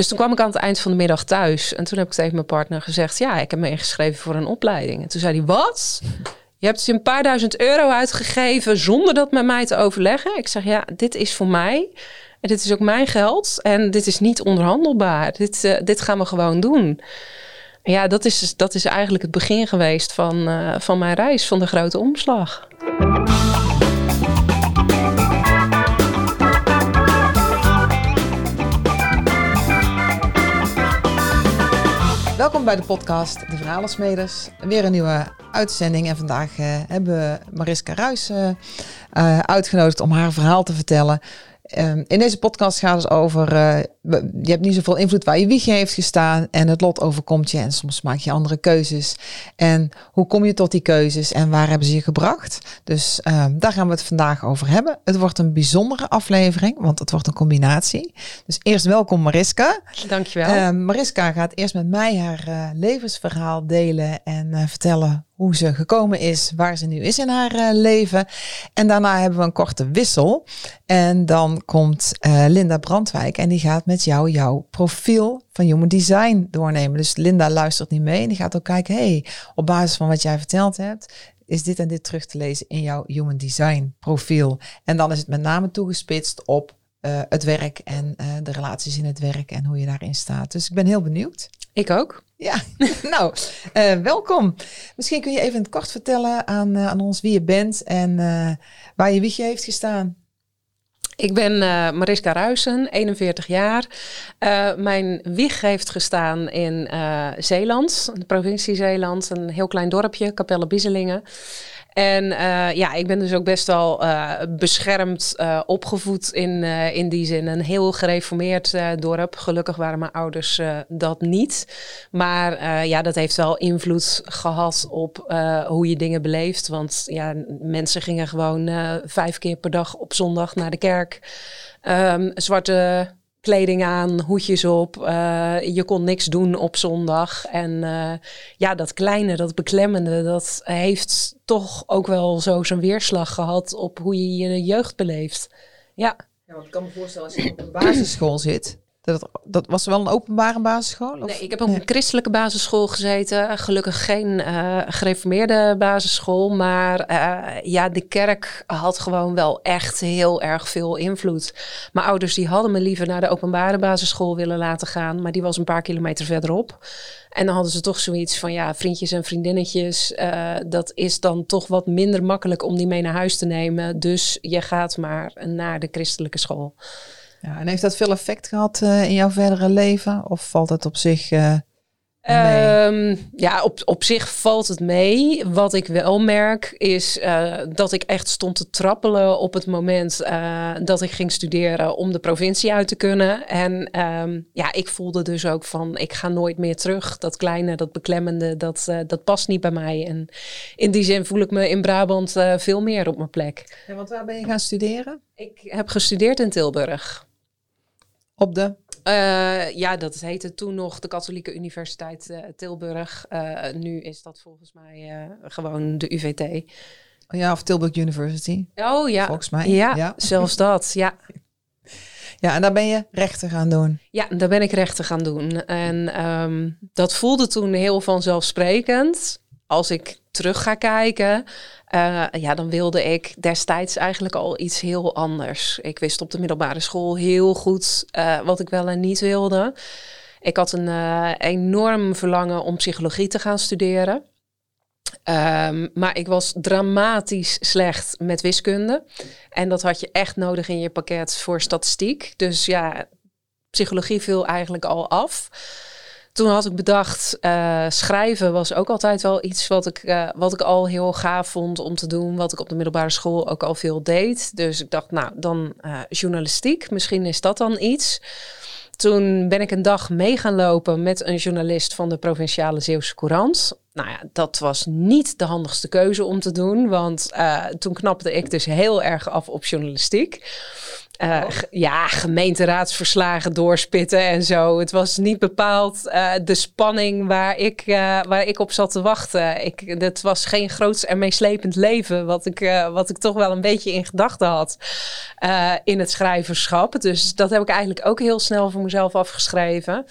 Dus toen kwam ik aan het eind van de middag thuis. En toen heb ik tegen mijn partner gezegd: Ja, ik heb me ingeschreven voor een opleiding. En toen zei hij: Wat? Je hebt een paar duizend euro uitgegeven zonder dat met mij te overleggen. Ik zeg: Ja, dit is voor mij. En dit is ook mijn geld. En dit is niet onderhandelbaar. Dit, uh, dit gaan we gewoon doen. Ja, dat is, dat is eigenlijk het begin geweest van, uh, van mijn reis, van de grote omslag. Welkom bij de podcast De Verhalensmeders. Weer een nieuwe uitzending. En vandaag uh, hebben we Mariska Ruijs uh, uitgenodigd om haar verhaal te vertellen. Um, in deze podcast gaat het over, uh, je hebt niet zoveel invloed waar je wiegje heeft gestaan en het lot overkomt je en soms maak je andere keuzes. En hoe kom je tot die keuzes en waar hebben ze je gebracht? Dus um, daar gaan we het vandaag over hebben. Het wordt een bijzondere aflevering, want het wordt een combinatie. Dus eerst welkom Mariska. Dankjewel. Uh, Mariska gaat eerst met mij haar uh, levensverhaal delen en uh, vertellen hoe ze gekomen is, waar ze nu is in haar uh, leven. En daarna hebben we een korte wissel. En dan komt uh, Linda Brandwijk en die gaat met jou jouw profiel van Human Design doornemen. Dus Linda luistert niet mee en die gaat ook kijken, hey, op basis van wat jij verteld hebt, is dit en dit terug te lezen in jouw Human Design profiel. En dan is het met name toegespitst op uh, het werk en de relaties in het werk en hoe je daarin staat. Dus ik ben heel benieuwd. Ik ook. Ja, nou, uh, welkom. Misschien kun je even in het kort vertellen aan, aan ons wie je bent en waar je wiegje heeft gestaan. Ik ben Mariska Ruisen, 41 jaar. mijn wieg heeft gestaan in Zeeland, de provincie Zeeland, een heel klein dorpje, Capelle Bieselingen. En uh, ja, ik ben dus ook best wel uh, beschermd uh, opgevoed in, in die zin. Een heel gereformeerd dorp. Gelukkig waren mijn ouders dat niet. Maar ja, dat heeft wel invloed gehad op hoe je dingen beleeft. Want ja, mensen gingen gewoon vijf keer per dag op zondag naar de kerk. Um, zwarte kleding aan, hoedjes op. Uh, je kon niks doen op zondag. En uh, ja, dat kleine, dat beklemmende, dat heeft toch ook wel zo zijn weerslag gehad op hoe je je jeugd beleeft. Ja. Ja, want ik kan me voorstellen als je op een basisschool zit. Dat, dat was wel een openbare basisschool? Of? Nee, ik heb op een christelijke basisschool gezeten. Gelukkig geen uh, gereformeerde basisschool. Maar uh, ja, de kerk had gewoon wel echt heel erg veel invloed. Mijn ouders die hadden me liever naar de openbare basisschool willen laten gaan. Maar die was een paar kilometer verderop. En dan hadden ze toch zoiets van, ja, vriendjes en vriendinnetjes, uh, dat is dan toch wat minder makkelijk om die mee naar huis te nemen. Dus je gaat maar naar de christelijke school. Ja, en heeft dat veel effect gehad uh, in jouw verdere leven? Of valt het op zich uh, Um, ja, op, op zich valt het mee. Wat ik wel merk is uh, dat ik echt stond te trappelen op het moment dat ik ging studeren om de provincie uit te kunnen. En um, ja, ik voelde dus ook van ik ga nooit meer terug. Dat kleine, dat beklemmende, dat, dat past niet bij mij. En in die zin voel ik me in Brabant veel meer op mijn plek. Ja, want waar ben je gaan studeren? Ik heb gestudeerd in Tilburg. Op de? Uh, ja, dat heette toen nog de Katholieke Universiteit uh, Tilburg. Uh, nu is dat volgens mij gewoon de UVT. Ja, of Tilburg University. Oh ja. Volgens mij. Ja, ja. zelfs dat. Ja. Ja, en daar ben je rechten gaan doen. Ja, daar ben ik rechten gaan doen. En um, dat voelde toen heel vanzelfsprekend. Als ik terug ga kijken, uh, ja, dan wilde ik destijds eigenlijk al iets heel anders. Ik wist op de middelbare school heel goed uh, wat ik wel en niet wilde. Ik had een uh, enorm verlangen om psychologie te gaan studeren. Um, maar ik was dramatisch slecht met wiskunde. En dat had je echt nodig in je pakket voor statistiek. Dus ja, psychologie viel eigenlijk al af. Toen had ik bedacht, uh, schrijven was ook altijd wel iets wat ik, uh, wat ik al heel gaaf vond om te doen. Wat ik op de middelbare school ook al veel deed. Dus ik dacht, nou, dan uh, journalistiek. Misschien is dat dan iets. Toen ben ik een dag mee gaan lopen met een journalist van de Provinciale Zeeuwse Courant. Nou ja, dat was niet de handigste keuze om te doen. Want toen knapte ik dus heel erg af op journalistiek. Uh, ja, gemeenteraadsverslagen doorspitten en zo. Het was niet bepaald uh, de spanning waar ik, uh, waar ik op zat te wachten. Ik, het was geen groots en meeslepend leven, wat ik, wat ik toch wel een beetje in gedachten had in het schrijverschap. Dus dat heb ik eigenlijk ook heel snel voor mezelf afgeschreven.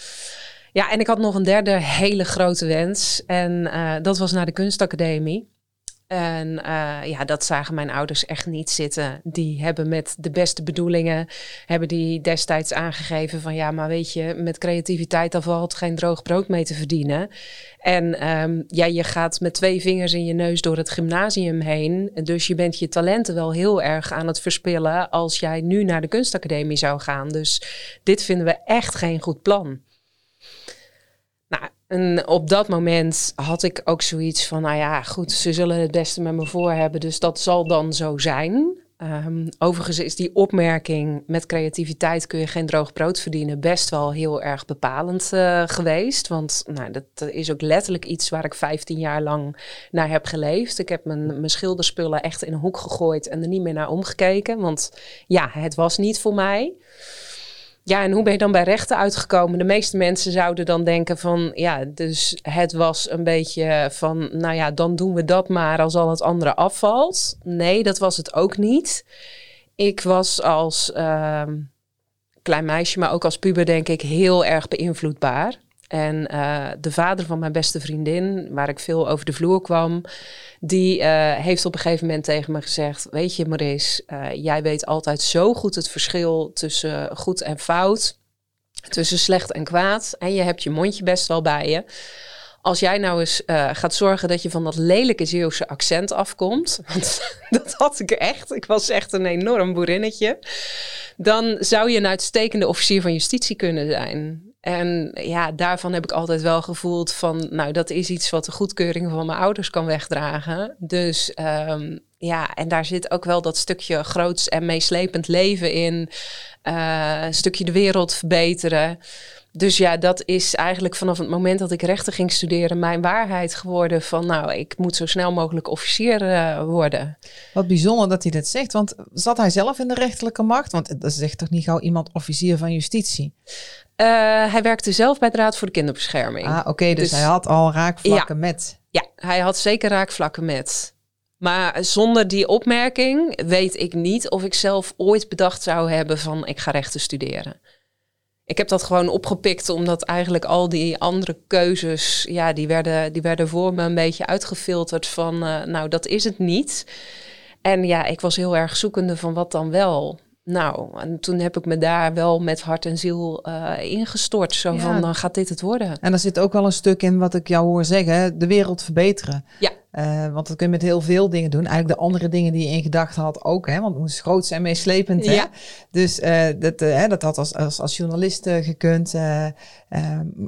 Ja, en ik had nog een derde hele grote wens. En dat was naar de kunstacademie. En uh, ja, dat zagen mijn ouders echt niet zitten. Die hebben met de beste bedoelingen, hebben die destijds aangegeven van ja, maar weet je, met creativiteit dan valt geen droog brood mee te verdienen. En um, ja, je gaat met twee vingers in je neus door het gymnasium heen. Dus je bent je talenten wel heel erg aan het verspillen als jij nu naar de kunstacademie zou gaan. Dus dit vinden we echt geen goed plan. En op dat moment had ik ook zoiets van, nou ja, goed, ze zullen het beste met me voor hebben, dus dat zal dan zo zijn. Um, overigens is die opmerking met creativiteit kun je geen droog brood verdienen best wel heel erg bepalend uh, geweest. Want nou, dat is ook letterlijk iets waar ik 15 jaar lang naar heb geleefd. Ik heb mijn, mijn schilderspullen echt in een hoek gegooid en er niet meer naar omgekeken. Want ja, het was niet voor mij. Ja, en hoe ben je dan bij rechten uitgekomen? De meeste mensen zouden dan denken van, ja, dus het was een beetje van, nou ja, dan doen we dat maar als al het andere afvalt. Nee, dat was het ook niet. Ik was als uh, klein meisje, maar ook als puber denk ik heel erg beïnvloedbaar. En uh, de vader van mijn beste vriendin, waar ik veel over de vloer kwam, die uh, heeft op een gegeven moment tegen me gezegd: Weet je, Maurice, uh, jij weet altijd zo goed het verschil tussen goed en fout, tussen slecht en kwaad. En je hebt je mondje best wel bij je. Als jij nou eens gaat zorgen dat je van dat lelijke Zeeuwse accent afkomt, want dat had ik echt, ik was echt een enorm boerinnetje, dan zou je een uitstekende officier van justitie kunnen zijn. En ja, daarvan heb ik altijd wel gevoeld van, nou, dat is iets wat de goedkeuring van mijn ouders kan wegdragen. Dus um, ja, en daar zit ook wel dat stukje groots en meeslepend leven in. Een stukje de wereld verbeteren. Dus ja, dat is eigenlijk vanaf het moment dat ik rechten ging studeren mijn waarheid geworden van nou, ik moet zo snel mogelijk officier uh, worden. Wat bijzonder dat hij dat zegt, want zat hij zelf in de rechterlijke macht? Want dat zegt toch niet gauw iemand officier van justitie? Uh, hij werkte zelf bij de Raad voor de Kinderbescherming. Ah, oké, okay, dus, dus, hij had al raakvlakken ja, met. Ja, hij had zeker raakvlakken met. Maar zonder die opmerking weet ik niet of ik zelf ooit bedacht zou hebben van ik ga rechten studeren. Ik heb dat gewoon opgepikt omdat eigenlijk al die andere keuzes, ja, die werden, die werden voor me een beetje uitgefilterd van, uh, nou, dat is het niet. En ja, ik was heel erg zoekende van wat dan wel. Nou, en toen heb ik me daar wel met hart en ziel uh, ingestort. Zo van, dan gaat dit het worden. En er zit ook wel een stuk in wat ik jou hoor zeggen, de wereld verbeteren. Ja. Uh, want dat kun je met heel veel dingen doen. Eigenlijk de andere dingen die je in gedachten had ook. Hè? Want het moest groot zijn, meeslepend. Hè? Ja. Dus uh, dat, uh, dat had als, als, als journalist gekund. en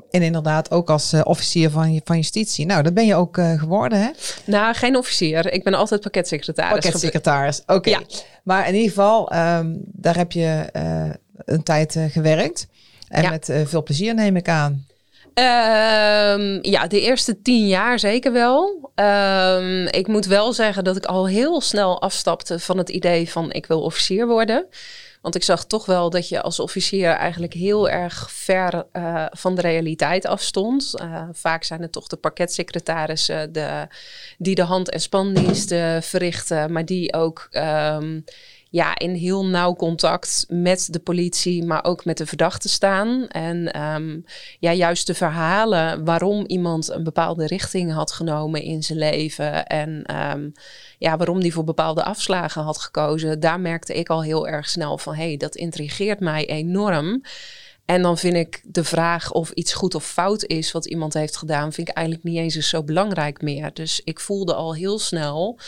inderdaad ook als officier van, van justitie. Nou, dat ben je ook geworden, hè? Nou, geen officier. Ik ben altijd pakketsecretaris. Pakketsecretaris, oké. Okay. Ja. Maar in ieder geval, um, daar heb je een tijd gewerkt. En ja. met veel plezier neem ik aan. Um, ja, de eerste tien jaar zeker wel. Um, ik moet wel zeggen dat ik al heel snel afstapte van het idee van ik wil officier worden. Want ik zag toch wel dat je als officier eigenlijk heel erg ver uh, van de realiteit afstond. Uh, vaak zijn het toch de parketsecretarissen de, die de hand- en spandiensten verrichten, maar die ook um, ja, in heel nauw contact met de politie, maar ook met de verdachte staan. En um, ja, juist de verhalen waarom iemand een bepaalde richting had genomen in zijn leven. En um, ja, waarom die voor bepaalde afslagen had gekozen. Daar merkte ik al heel erg snel van hé, hey, dat intrigeert mij enorm. En dan vind ik de vraag of iets goed of fout is wat iemand heeft gedaan, vind ik eigenlijk niet eens zo belangrijk meer. Dus ik voelde al heel snel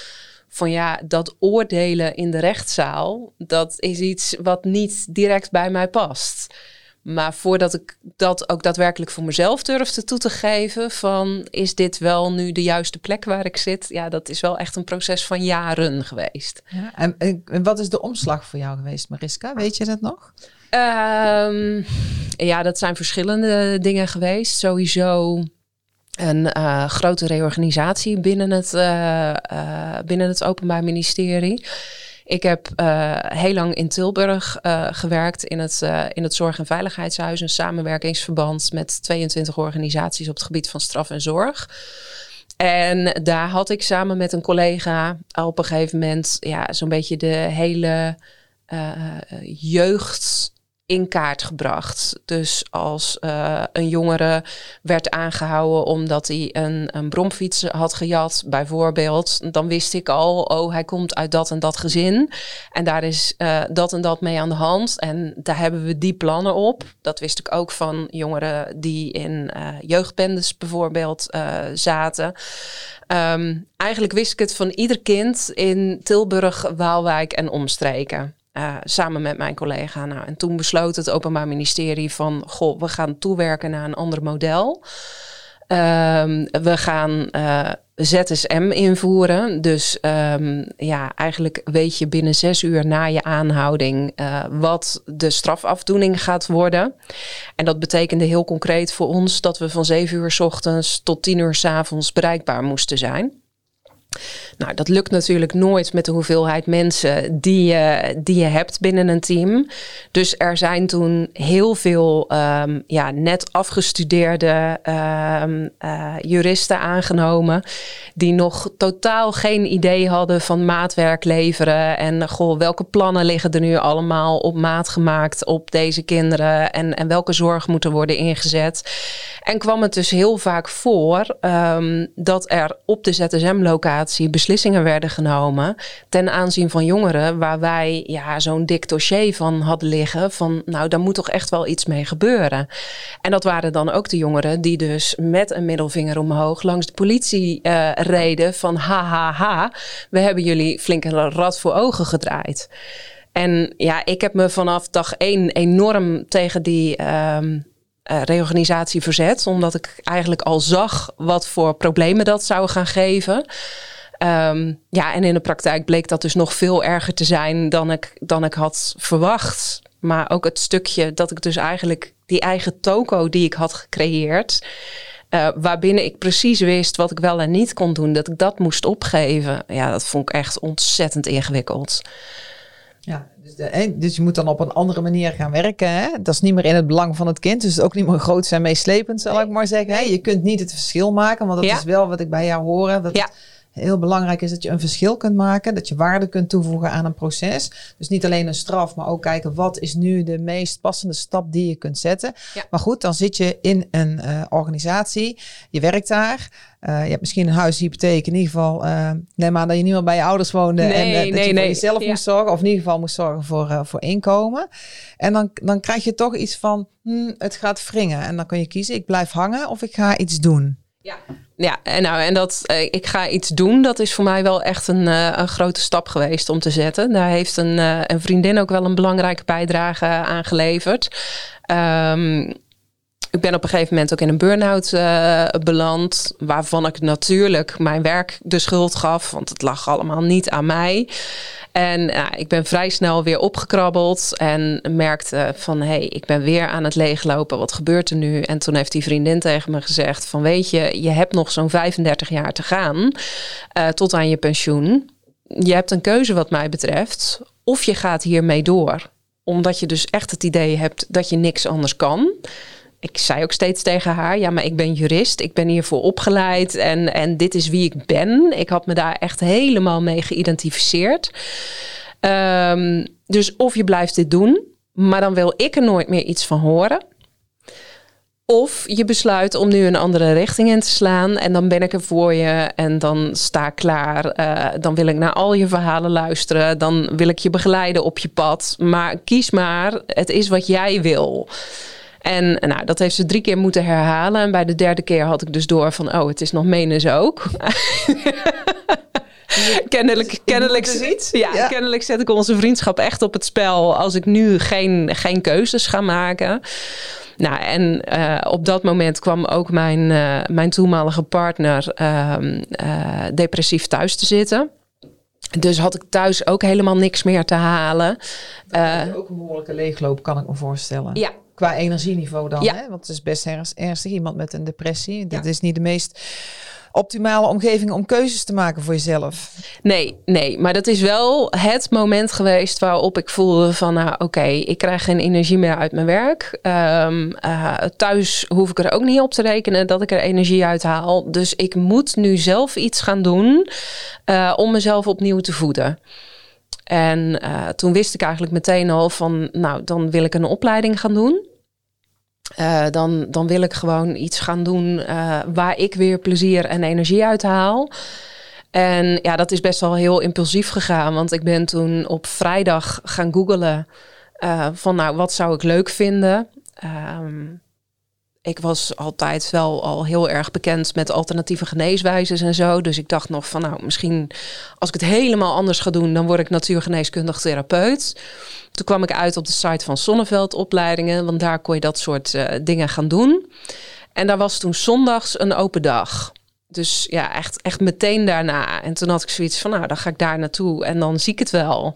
van ja, dat oordelen in de rechtszaal, dat is iets wat niet direct bij mij past. Maar voordat ik dat ook daadwerkelijk voor mezelf durfde toe te geven, van is dit wel nu de juiste plek waar ik zit? Ja, dat is wel echt een proces van jaren geweest. Ja, en, en wat is de omslag voor jou geweest, Mariska? Weet je dat nog? Um, ja, dat zijn verschillende dingen geweest. Sowieso een uh, grote reorganisatie binnen het, uh, uh, binnen het Openbaar Ministerie. Ik heb heel lang in Tilburg gewerkt in het, in het Zorg- en Veiligheidshuis, een samenwerkingsverband met 22 organisaties op het gebied van straf en zorg. En daar had ik samen met een collega op een gegeven moment ja, zo'n beetje de hele jeugd in kaart gebracht. Dus als uh, een jongere werd aangehouden omdat hij een, een bromfiets had gejat, bijvoorbeeld, dan wist ik al, oh, hij komt uit dat en dat gezin. En daar is uh, dat en dat mee aan de hand. En daar hebben we die plannen op. Dat wist ik ook van jongeren die in uh, jeugdbendes bijvoorbeeld zaten. Um, eigenlijk wist ik het van ieder kind in Tilburg, Waalwijk en omstreken. Uh, samen met mijn collega. Nou, en toen besloot het Openbaar Ministerie van... goh, we gaan toewerken naar een ander model. Um, we gaan uh, ZSM invoeren. Dus um, ja, eigenlijk weet je binnen zes uur na je aanhouding uh, wat de strafafdoening gaat worden. En dat betekende heel concreet voor ons dat we van zeven uur s ochtends tot tien uur s avonds bereikbaar moesten zijn. Nou, dat lukt natuurlijk nooit met de hoeveelheid mensen die je, die je hebt binnen een team. Dus er zijn toen heel veel um, ja, net afgestudeerde um, uh, juristen aangenomen. Die nog totaal geen idee hadden van maatwerk leveren. En goh, welke plannen liggen er nu allemaal op maat gemaakt op deze kinderen? En, en welke zorg moeten worden ingezet? En kwam het dus heel vaak voor um, dat er op de ZSM-locatie beslissingen werden genomen ten aanzien van jongeren waar wij ja, zo'n dik dossier van hadden liggen van nou daar moet toch echt wel iets mee gebeuren. En dat waren dan ook de jongeren die dus met een middelvinger omhoog langs de politie uh, reden van ha ha ha, we hebben jullie flink een rad voor ogen gedraaid. En ja, ik heb me vanaf dag één enorm tegen die um, uh, reorganisatie verzet. Omdat ik eigenlijk al zag wat voor problemen dat zou gaan geven. Um, ja, en in de praktijk bleek dat dus nog veel erger te zijn dan ik, dan ik had verwacht. Maar ook het stukje dat ik dus eigenlijk die eigen toko die ik had gecreëerd. Uh, waarbinnen ik precies wist wat ik wel en niet kon doen, dat ik dat moest opgeven. Ja, dat vond ik echt ontzettend ingewikkeld. Ja, dus, de, dus je moet dan op een andere manier gaan werken. Hè? Dat is niet meer in het belang van het kind. Dus ook niet meer groot en meeslepend, zal ik maar zeggen. Hè? Je kunt niet het verschil maken, want dat ja. is wel wat ik bij jou hoor. Dat ja heel belangrijk is dat je een verschil kunt maken, dat je waarde kunt toevoegen aan een proces. Dus niet alleen een straf, maar ook kijken wat is nu de meest passende stap die je kunt zetten. Ja. Maar goed, dan zit je in een uh, organisatie, je werkt daar. Uh, je hebt misschien een huishypotheek. In ieder geval, uh, neem aan dat je niet meer bij je ouders woonde. Nee, en uh, dat nee, je voor jezelf ja. moest zorgen. Of in ieder geval moest zorgen voor, voor inkomen. En dan, dan krijg je toch iets van, hmm, het gaat wringen. En dan kun je kiezen, ik blijf hangen of ik ga iets doen. Ja, ja en, nou, en dat uh, ik ga iets doen, dat is voor mij wel echt een, uh, een grote stap geweest om te zetten. Daar heeft een, uh, een vriendin ook wel een belangrijke bijdrage aan geleverd. Um, ik ben op een gegeven moment ook in een burn-out beland, waarvan ik natuurlijk mijn werk de schuld gaf, want het lag allemaal niet aan mij. En ik ben vrij snel weer opgekrabbeld en merkte van hé, hey, ik ben weer aan het leeglopen. Wat gebeurt er nu? En toen heeft die vriendin tegen me gezegd van weet je, je hebt nog zo'n 35 jaar te gaan uh, tot aan je pensioen. Je hebt een keuze wat mij betreft. Of je gaat hiermee door. Omdat je dus echt het idee hebt dat je niks anders kan ik zei ook steeds tegen haar: ja, maar ik ben jurist, ik ben hiervoor opgeleid en, en dit is wie ik ben. Ik had me daar echt helemaal mee geïdentificeerd. Um, dus of je blijft dit doen, maar dan wil ik er nooit meer iets van horen. Of je besluit om nu een andere richting in te slaan en dan ben ik er voor je en dan sta ik klaar. Uh, dan wil ik naar al je verhalen luisteren. Dan wil ik je begeleiden op je pad. Maar kies maar, het is wat jij wil. En nou, dat heeft ze drie keer moeten herhalen. En bij de derde keer had ik dus door van, oh, het is nog menens ook. kennelijk, kennelijk, iets? Ja, ja, kennelijk zet ik onze vriendschap echt op het spel als ik nu geen, geen keuzes ga maken. Nou, en uh, op dat moment kwam ook mijn, uh, mijn toenmalige partner uh, depressief thuis te zitten. Dus had ik thuis ook helemaal niks meer te halen. Dat ook een behoorlijke leegloop, kan ik me voorstellen. Ja, Qua energieniveau dan, ja. hè? want het is best ernstig. Iemand met een depressie, dat is niet de meest optimale omgeving om keuzes te maken voor jezelf. Nee, nee, maar dat is wel het moment geweest waarop ik voelde van, nou oké, ik krijg geen energie meer uit mijn werk. Ehm, eh, thuis hoef ik er ook niet op te rekenen dat ik er energie uit haal. Dus ik moet nu zelf iets gaan doen uh, om mezelf opnieuw te voeden. En uh, toen wist ik eigenlijk meteen al van, nou, dan wil ik een opleiding gaan doen. Uh, dan, dan wil ik gewoon iets gaan doen uh, waar ik weer plezier en energie uit haal. En ja, dat is best wel heel impulsief gegaan. Want ik ben toen op vrijdag gaan googelen van nou, wat zou ik leuk vinden. Um, ik was altijd wel al heel erg bekend met alternatieve geneeswijzes en zo. Dus ik dacht nog van nou, misschien als ik het helemaal anders ga doen, dan word ik natuurgeneeskundig therapeut. Toen kwam ik uit op de site van Sonneveld opleidingen, want daar kon je dat soort uh, dingen gaan doen. En daar was toen zondags een open dag. Dus ja, echt, echt meteen daarna. En toen had ik zoiets van, nou, dan ga ik daar naartoe en dan zie ik het wel.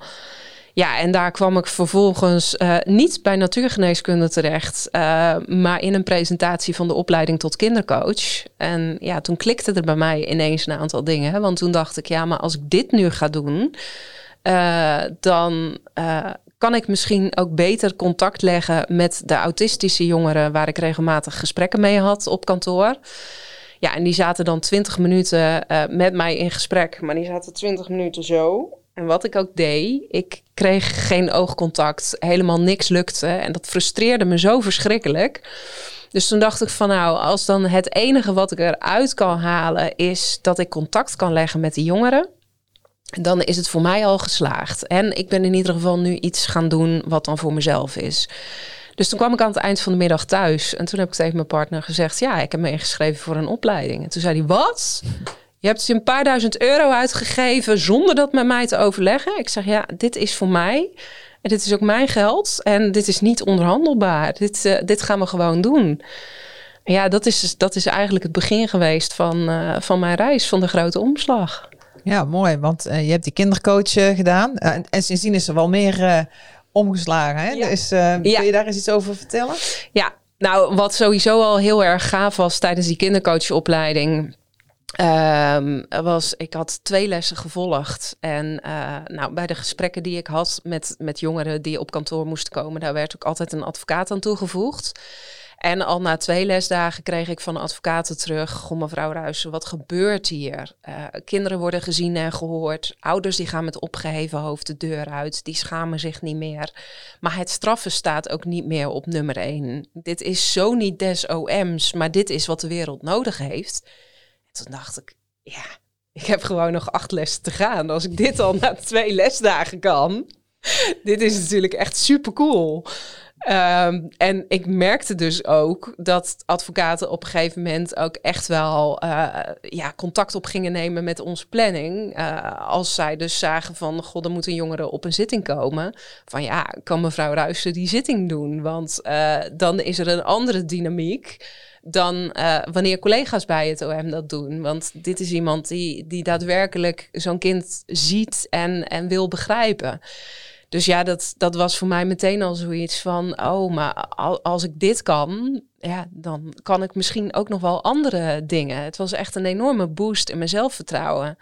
Ja, en daar kwam ik vervolgens uh, niet bij natuurgeneeskunde terecht, uh, maar in een presentatie van de opleiding tot kindercoach. En ja, toen klikte er bij mij ineens een aantal dingen. Want toen dacht ik, ja, maar als ik dit nu ga doen, uh, dan kan ik misschien ook beter contact leggen met de autistische jongeren waar ik regelmatig gesprekken mee had op kantoor. Ja, en die zaten dan twintig minuten met mij in gesprek, maar die zaten twintig minuten zo. En wat ik ook deed, ik kreeg geen oogcontact, helemaal niks lukte. En dat frustreerde me zo verschrikkelijk. Dus toen dacht ik van nou, als dan het enige wat ik eruit kan halen is dat ik contact kan leggen met de jongeren, dan is het voor mij al geslaagd. En ik ben in ieder geval nu iets gaan doen wat dan voor mezelf is. Dus toen kwam ik aan het eind van de middag thuis en toen heb ik tegen mijn partner gezegd: Ja, ik heb me ingeschreven voor een opleiding. En toen zei hij: Wat? Je hebt je een paar duizend euro uitgegeven zonder dat met mij te overleggen. Ik zeg ja, dit is voor mij. En dit is ook mijn geld. En dit is niet onderhandelbaar. Dit, uh, dit gaan we gewoon doen. Ja, dat is, dat is eigenlijk het begin geweest van, uh, van mijn reis, van de grote omslag. Ja, mooi. Want uh, je hebt die kindercoach gedaan. en, en sindsdien is er wel meer omgeslagen. Hè? Ja. Dus, ja. Kun je daar eens iets over vertellen? Ja, nou, wat sowieso al heel erg gaaf was tijdens die kindercoachopleiding Um, was, ik had twee lessen gevolgd. En uh, nou, bij de gesprekken die ik had met, met jongeren die op kantoor moesten komen, daar werd ook altijd een advocaat aan toegevoegd. En al na twee lesdagen kreeg ik van advocaten terug: Goh, mevrouw Ruijsen, wat gebeurt hier? Uh, kinderen worden gezien en gehoord. Ouders die gaan met opgeheven hoofd de deur uit. Die schamen zich niet meer. Maar het straffen staat ook niet meer op nummer één. Dit is zo niet des OM's, maar dit is wat de wereld nodig heeft toen dacht ik, ja, ik heb gewoon nog acht lessen te gaan. Als ik dit al na twee lesdagen kan, dit is natuurlijk echt super cool. Um, en ik merkte dus ook dat advocaten op een gegeven moment ook echt wel uh, ja, contact op gingen nemen met onze planning. Uh, als zij dus zagen van, god, er moet een jongere op een zitting komen. Van ja, kan mevrouw Ruijsen die zitting doen? Want uh, dan is er een andere dynamiek dan uh, wanneer collega's bij het OM dat doen. Want dit is iemand die, die daadwerkelijk zo'n kind ziet en, en wil begrijpen. Dus ja, dat, dat was voor mij meteen al zoiets van: oh, maar als ik dit kan, ja, dan kan ik misschien ook nog wel andere dingen. Het was echt een enorme boost in mijn zelfvertrouwen.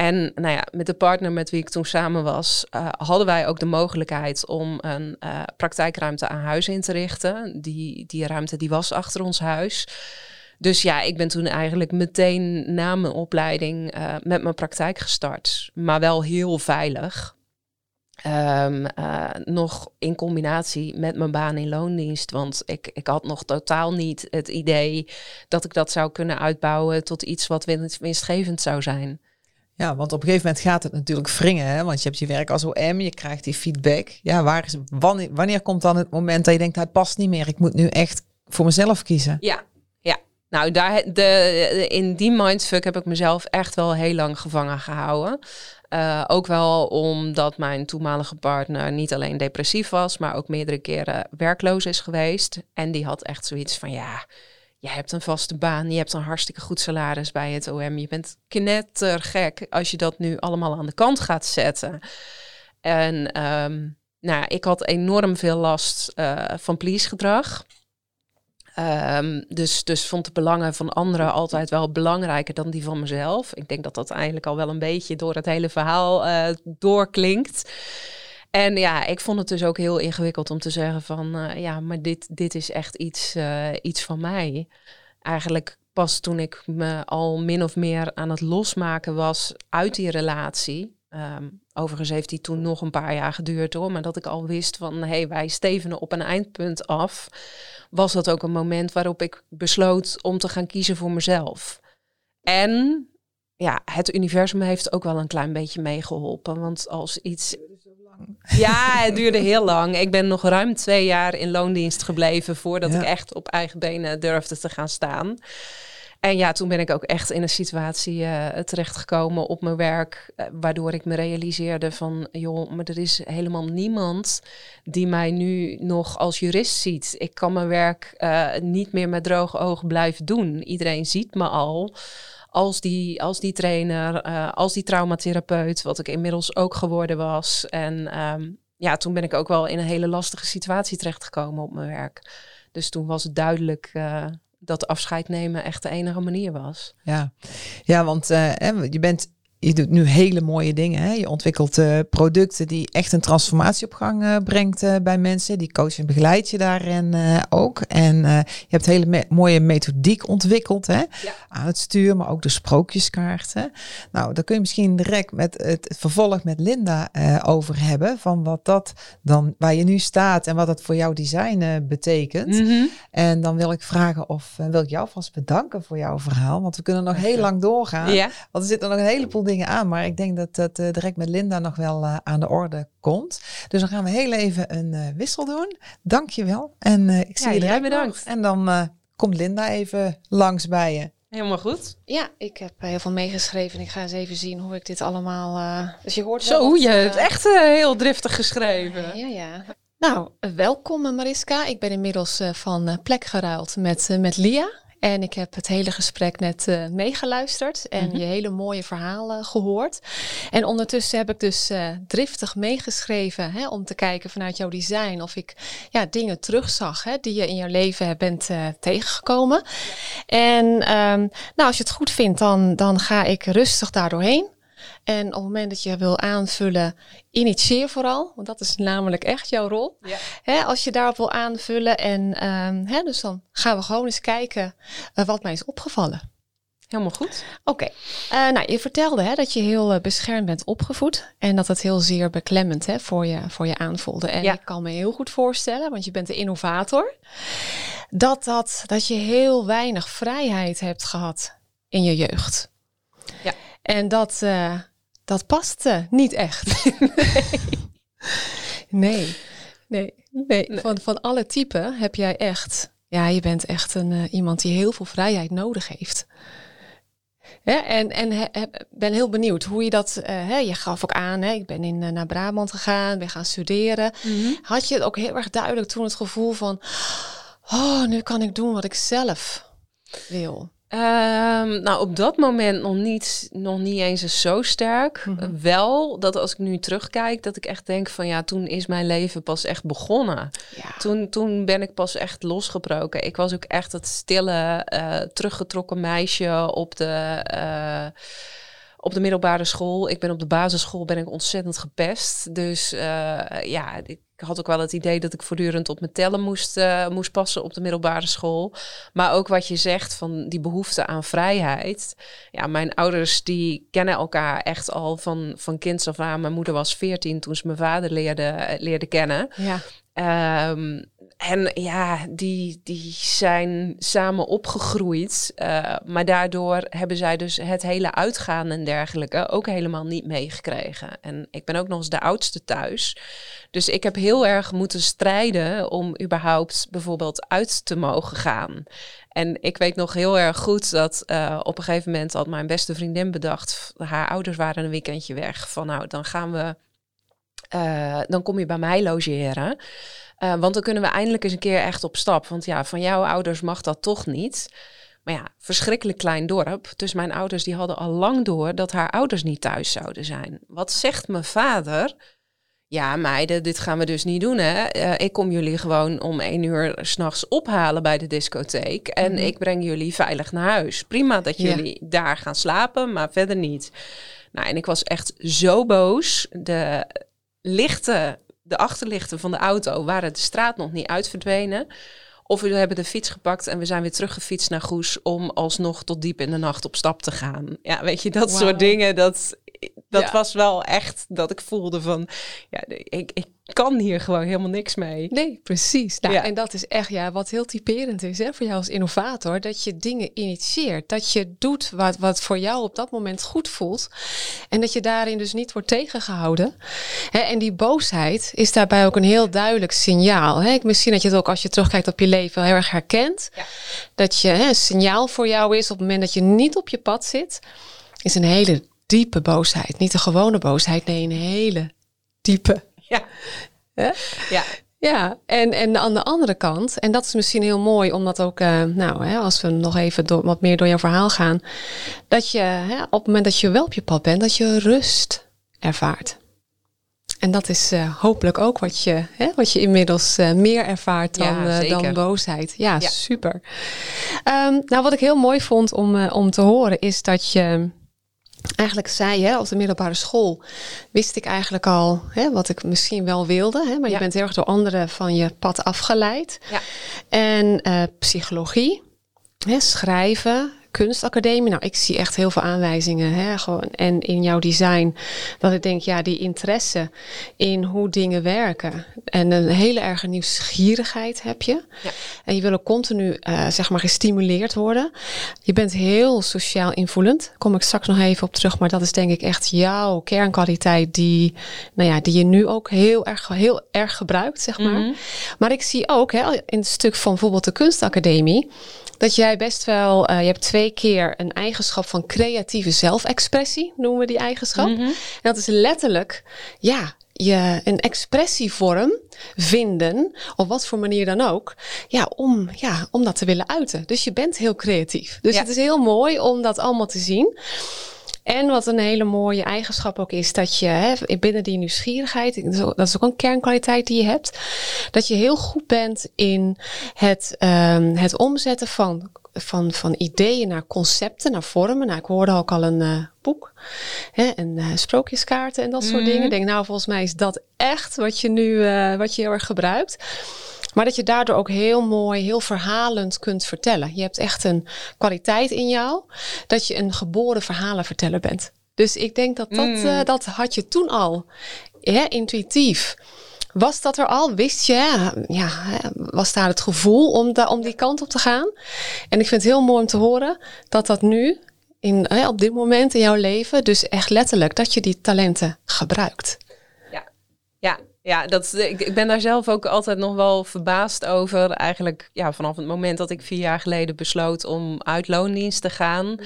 En nou ja, met de partner met wie ik toen samen was, uh, hadden wij ook de mogelijkheid om een uh, praktijkruimte aan huis in te richten. Die, die ruimte die was achter ons huis. Dus ja, ik ben toen eigenlijk meteen na mijn opleiding uh, met mijn praktijk gestart. Maar wel heel veilig. Uh, nog in combinatie met mijn baan in loondienst. Want ik, ik had nog totaal niet het idee dat ik dat zou kunnen uitbouwen tot iets wat winstgevend zou zijn. Ja, want op een gegeven moment gaat het natuurlijk wringen. Hè? Want je hebt je werk als OM, je krijgt die feedback. Ja, waar is, wanneer, wanneer komt dan het moment dat je denkt, nou, het past niet meer. Ik moet nu echt voor mezelf kiezen. Ja, ja. Nou, daar, de, in die mindfuck heb ik mezelf echt wel heel lang gevangen gehouden. Uh, ook wel omdat mijn toenmalige partner niet alleen depressief was, maar ook meerdere keren werkloos is geweest. En die had echt zoiets van, ja, je hebt een vaste baan, je hebt een hartstikke goed salaris bij het OM. Je bent knettergek als je dat nu allemaal aan de kant gaat zetten. En um, nou, ik had enorm veel last uh, van please gedrag. Ehm, dus, dus vond de belangen van anderen altijd wel belangrijker dan die van mezelf. Ik denk dat dat eigenlijk al wel een beetje door het hele verhaal uh, doorklinkt. En ja, ik vond het dus ook heel ingewikkeld om te zeggen van uh, ja, maar dit, dit is echt iets, uh, iets van mij. Eigenlijk pas toen ik me al min of meer aan het losmaken was uit die relatie. Um, overigens heeft die toen nog een paar jaar geduurd hoor. Maar dat ik al wist van hé, hey, wij stevenen op een eindpunt af. Was dat ook een moment waarop ik besloot om te gaan kiezen voor mezelf. En ja, het universum heeft ook wel een klein beetje meegeholpen. Want als iets. Ja, het duurde heel lang. Ik ben nog ruim twee jaar in loondienst gebleven voordat ik echt op eigen benen durfde te gaan staan. En ja, toen ben ik ook echt in een situatie uh, terechtgekomen op mijn werk, uh, waardoor ik me realiseerde van, joh, maar er is helemaal niemand die mij nu nog als jurist ziet. Ik kan mijn werk uh, niet meer met droge ogen blijven doen. Iedereen ziet me al als die, als die trainer, als die traumatherapeut, wat ik inmiddels ook geworden was. En um, ja, toen ben ik ook wel in een hele lastige situatie terechtgekomen op mijn werk. Dus toen was het duidelijk dat afscheid nemen echt de enige manier was. Ja, ja want uh, je bent je doet nu hele mooie dingen. Hè? Je ontwikkelt uh, producten die echt een transformatie op gang uh, brengt uh, bij mensen. Die coach en begeleid je daarin ook. En je hebt hele me mooie methodiek ontwikkeld hè? Ja. aan het stuur, maar ook de sprookjeskaarten. Nou, daar kun je misschien direct met het vervolg met Linda over hebben. Van wat dat dan, waar je nu staat en wat dat voor jouw design betekent. Mm -hmm. En dan wil ik vragen of wil ik jou vast bedanken voor jouw verhaal. Want we kunnen nog heel lang doorgaan. Ja. Want er zitten nog een heleboel dingen aan, maar ik denk dat dat uh, direct met Linda nog wel uh, aan de orde komt. Dus dan gaan we heel even een uh, wissel doen. Dankjewel. En ik zie ja, je jij bedankt. En dan komt Linda even langs bij je. Helemaal goed. Ja, ik heb heel veel meegeschreven. Ik ga eens even zien hoe ik dit allemaal. dus je hoort. Zo, je hebt echt heel driftig geschreven. ja, ja. Nou, welkom Mariska. Ik ben inmiddels van plek geruild met, met Lia. En ik heb het hele gesprek net uh, meegeluisterd en mm -hmm. je hele mooie verhalen gehoord. En ondertussen heb ik dus uh, driftig meegeschreven hè, om te kijken vanuit jouw design of ik ja, dingen terugzag hè, die je in jouw leven bent uh, tegengekomen. En um, nou, als je het goed vindt, dan, dan ga ik rustig daar doorheen. En op het moment dat je wil aanvullen, initieer vooral, want dat is namelijk echt jouw rol. Ja. Als je daarop wil aanvullen en um, hè, dus dan gaan we gewoon eens kijken uh, wat mij is opgevallen. Helemaal goed. Oké. Okay. Uh, nou, je vertelde hè, dat je heel uh, beschermd bent opgevoed en dat het heel zeer beklemmend hè, voor, je, voor je aanvoelde. En ja. ik kan me heel goed voorstellen, want je bent de innovator, dat, dat, dat je heel weinig vrijheid hebt gehad in je jeugd. Ja. En dat, uh, dat past uh, niet echt. nee. nee. Nee, nee. Van, van alle typen heb jij echt, ja, je bent echt een, uh, iemand die heel veel vrijheid nodig heeft. Ja, en en he, ben heel benieuwd hoe je dat. Uh, hè, je gaf ook aan, hè, ik ben in, uh, naar Brabant gegaan, ben gaan studeren. Mm -hmm. Had je het ook heel erg duidelijk toen het gevoel van: oh, nu kan ik doen wat ik zelf wil? Um, nou, op dat moment nog niet, nog niet eens zo sterk. Mm -hmm. Wel dat als ik nu terugkijk, dat ik echt denk van ja, toen is mijn leven pas echt begonnen. Ja. Toen, toen ben ik pas echt losgebroken. Ik was ook echt het stille, uh, teruggetrokken meisje op de. Uh, op de middelbare school. Ik ben op de basisschool ben ik ontzettend gepest. Dus uh, ja, ik had ook wel het idee dat ik voortdurend op mijn tellen moest, uh, moest passen op de middelbare school. Maar ook wat je zegt van die behoefte aan vrijheid. Ja, mijn ouders die kennen elkaar echt al van, van kinds af aan. Mijn moeder was veertien toen ze mijn vader leerde, leerde kennen. Ja. Um, en ja, die, die zijn samen opgegroeid. Uh, maar daardoor hebben zij dus het hele uitgaan en dergelijke ook helemaal niet meegekregen. En ik ben ook nog eens de oudste thuis. Dus ik heb heel erg moeten strijden om überhaupt bijvoorbeeld uit te mogen gaan. En ik weet nog heel erg goed dat uh, op een gegeven moment had mijn beste vriendin bedacht. Haar ouders waren een weekendje weg. Van nou, dan gaan we. Uh, dan kom je bij mij logeren. Uh, want dan kunnen we eindelijk eens een keer echt op stap. Want ja, van jouw ouders mag dat toch niet. Maar ja, verschrikkelijk klein dorp. Dus mijn ouders die hadden al lang door dat haar ouders niet thuis zouden zijn. Wat zegt mijn vader? ja meiden, dit gaan we dus niet doen hè. Eh, ik kom jullie gewoon om één uur s'nachts ophalen bij de discotheek. En Mhm. ik breng jullie veilig naar huis. Prima dat Ja. jullie daar gaan slapen, maar verder niet. Nou, en ik was echt zo boos. De lichten, de achterlichten van de auto waren de straat nog niet uitverdwenen. Of we hebben de fiets gepakt en we zijn weer teruggefietst naar Goes om alsnog tot diep in de nacht op stap te gaan. Ja, weet je, dat soort dingen, dat, dat Ja. was wel echt dat ik voelde van, ja, ik, ik kan hier gewoon helemaal niks mee. Nee, precies. Nou, Ja. En dat is echt ja, wat heel typerend is hè, voor jou als innovator. Dat je dingen initieert. Dat je doet wat, wat voor jou op dat moment goed voelt. En dat je daarin dus niet wordt tegengehouden. Hè, en die boosheid is daarbij ook een heel duidelijk signaal. Hè. Misschien dat je het ook als je terugkijkt op je leven heel erg herkent. Ja. Dat je hè, een signaal voor jou is op het moment dat je niet op je pad zit. Is een hele diepe boosheid. Niet een gewone boosheid, nee, een hele diepe. Ja. Ja. Ja, en, en aan de andere kant, en dat is misschien heel mooi, omdat ook, eh, nou, hè, als we nog even door, wat meer door jouw verhaal gaan, dat je hè, op het moment dat je wel op je pad bent, dat je rust ervaart. En dat is eh, hopelijk ook wat je, hè, wat je inmiddels eh, meer ervaart dan, Ja, dan boosheid. Ja, Ja. super. Ehm, nou, wat ik heel mooi vond om, om te horen, is dat je eigenlijk zei, hè, op de middelbare school wist ik eigenlijk al hè, wat ik misschien wel wilde. Hè, maar je bent heel erg door anderen van je pad afgeleid. Ja. En eh, psychologie, hè, schrijven, kunstacademie. Nou, ik zie echt heel veel aanwijzingen. Hè, gewoon, en in jouw design, dat ik denk, ja, die interesse in hoe dingen werken. En een hele erge nieuwsgierigheid heb je. Ja. En je wil ook continu, eh, zeg maar, gestimuleerd worden. Je bent heel sociaal invoelend. Daar kom ik straks nog even op terug. Maar dat is denk ik echt jouw kernkwaliteit die, nou ja, die je nu ook heel erg, heel erg gebruikt, zeg maar. Mhm. Maar ik zie ook hè, in het stuk van bijvoorbeeld de kunstacademie. Dat jij best wel, eh, je hebt twee keer een eigenschap van creatieve zelfexpressie, noemen we die eigenschap. Mhm. En dat is letterlijk, ja, je een expressievorm vinden, op wat voor manier dan ook, ja, om, ja, om dat te willen uiten. Dus je bent heel creatief. Dus Ja. het is heel mooi om dat allemaal te zien. En wat een hele mooie eigenschap ook is, dat je hè, binnen die nieuwsgierigheid, dat is ook- een kernkwaliteit die je hebt, dat je heel goed bent in het, ehm, het omzetten van, van, van ideeën naar concepten, naar vormen. Nou, ik hoorde ook al een eh, boek hè, en eh, sprookjeskaarten en dat soort Mhm. dingen. Ik denk, nou, volgens mij is dat echt wat je nu eh, wat je heel erg gebruikt. Maar dat je daardoor ook heel mooi, heel verhalend kunt vertellen. Je hebt echt een kwaliteit in jou dat je een geboren verhalenverteller bent. Dus ik denk dat dat, Mm. eh, dat had je toen al. Ja, intuïtief. Was dat er al? Wist je? Ja, was daar het gevoel om, da- om die kant op te gaan? En ik vind het heel mooi om te horen dat dat nu, in, hè, op dit moment in jouw leven, dus echt letterlijk, dat je die talenten gebruikt. Ja, ja dat, ik, ik ben daar zelf ook altijd nog wel verbaasd over. Eigenlijk ja, vanaf het moment dat ik vier jaar geleden besloot om uit loondienst te gaan,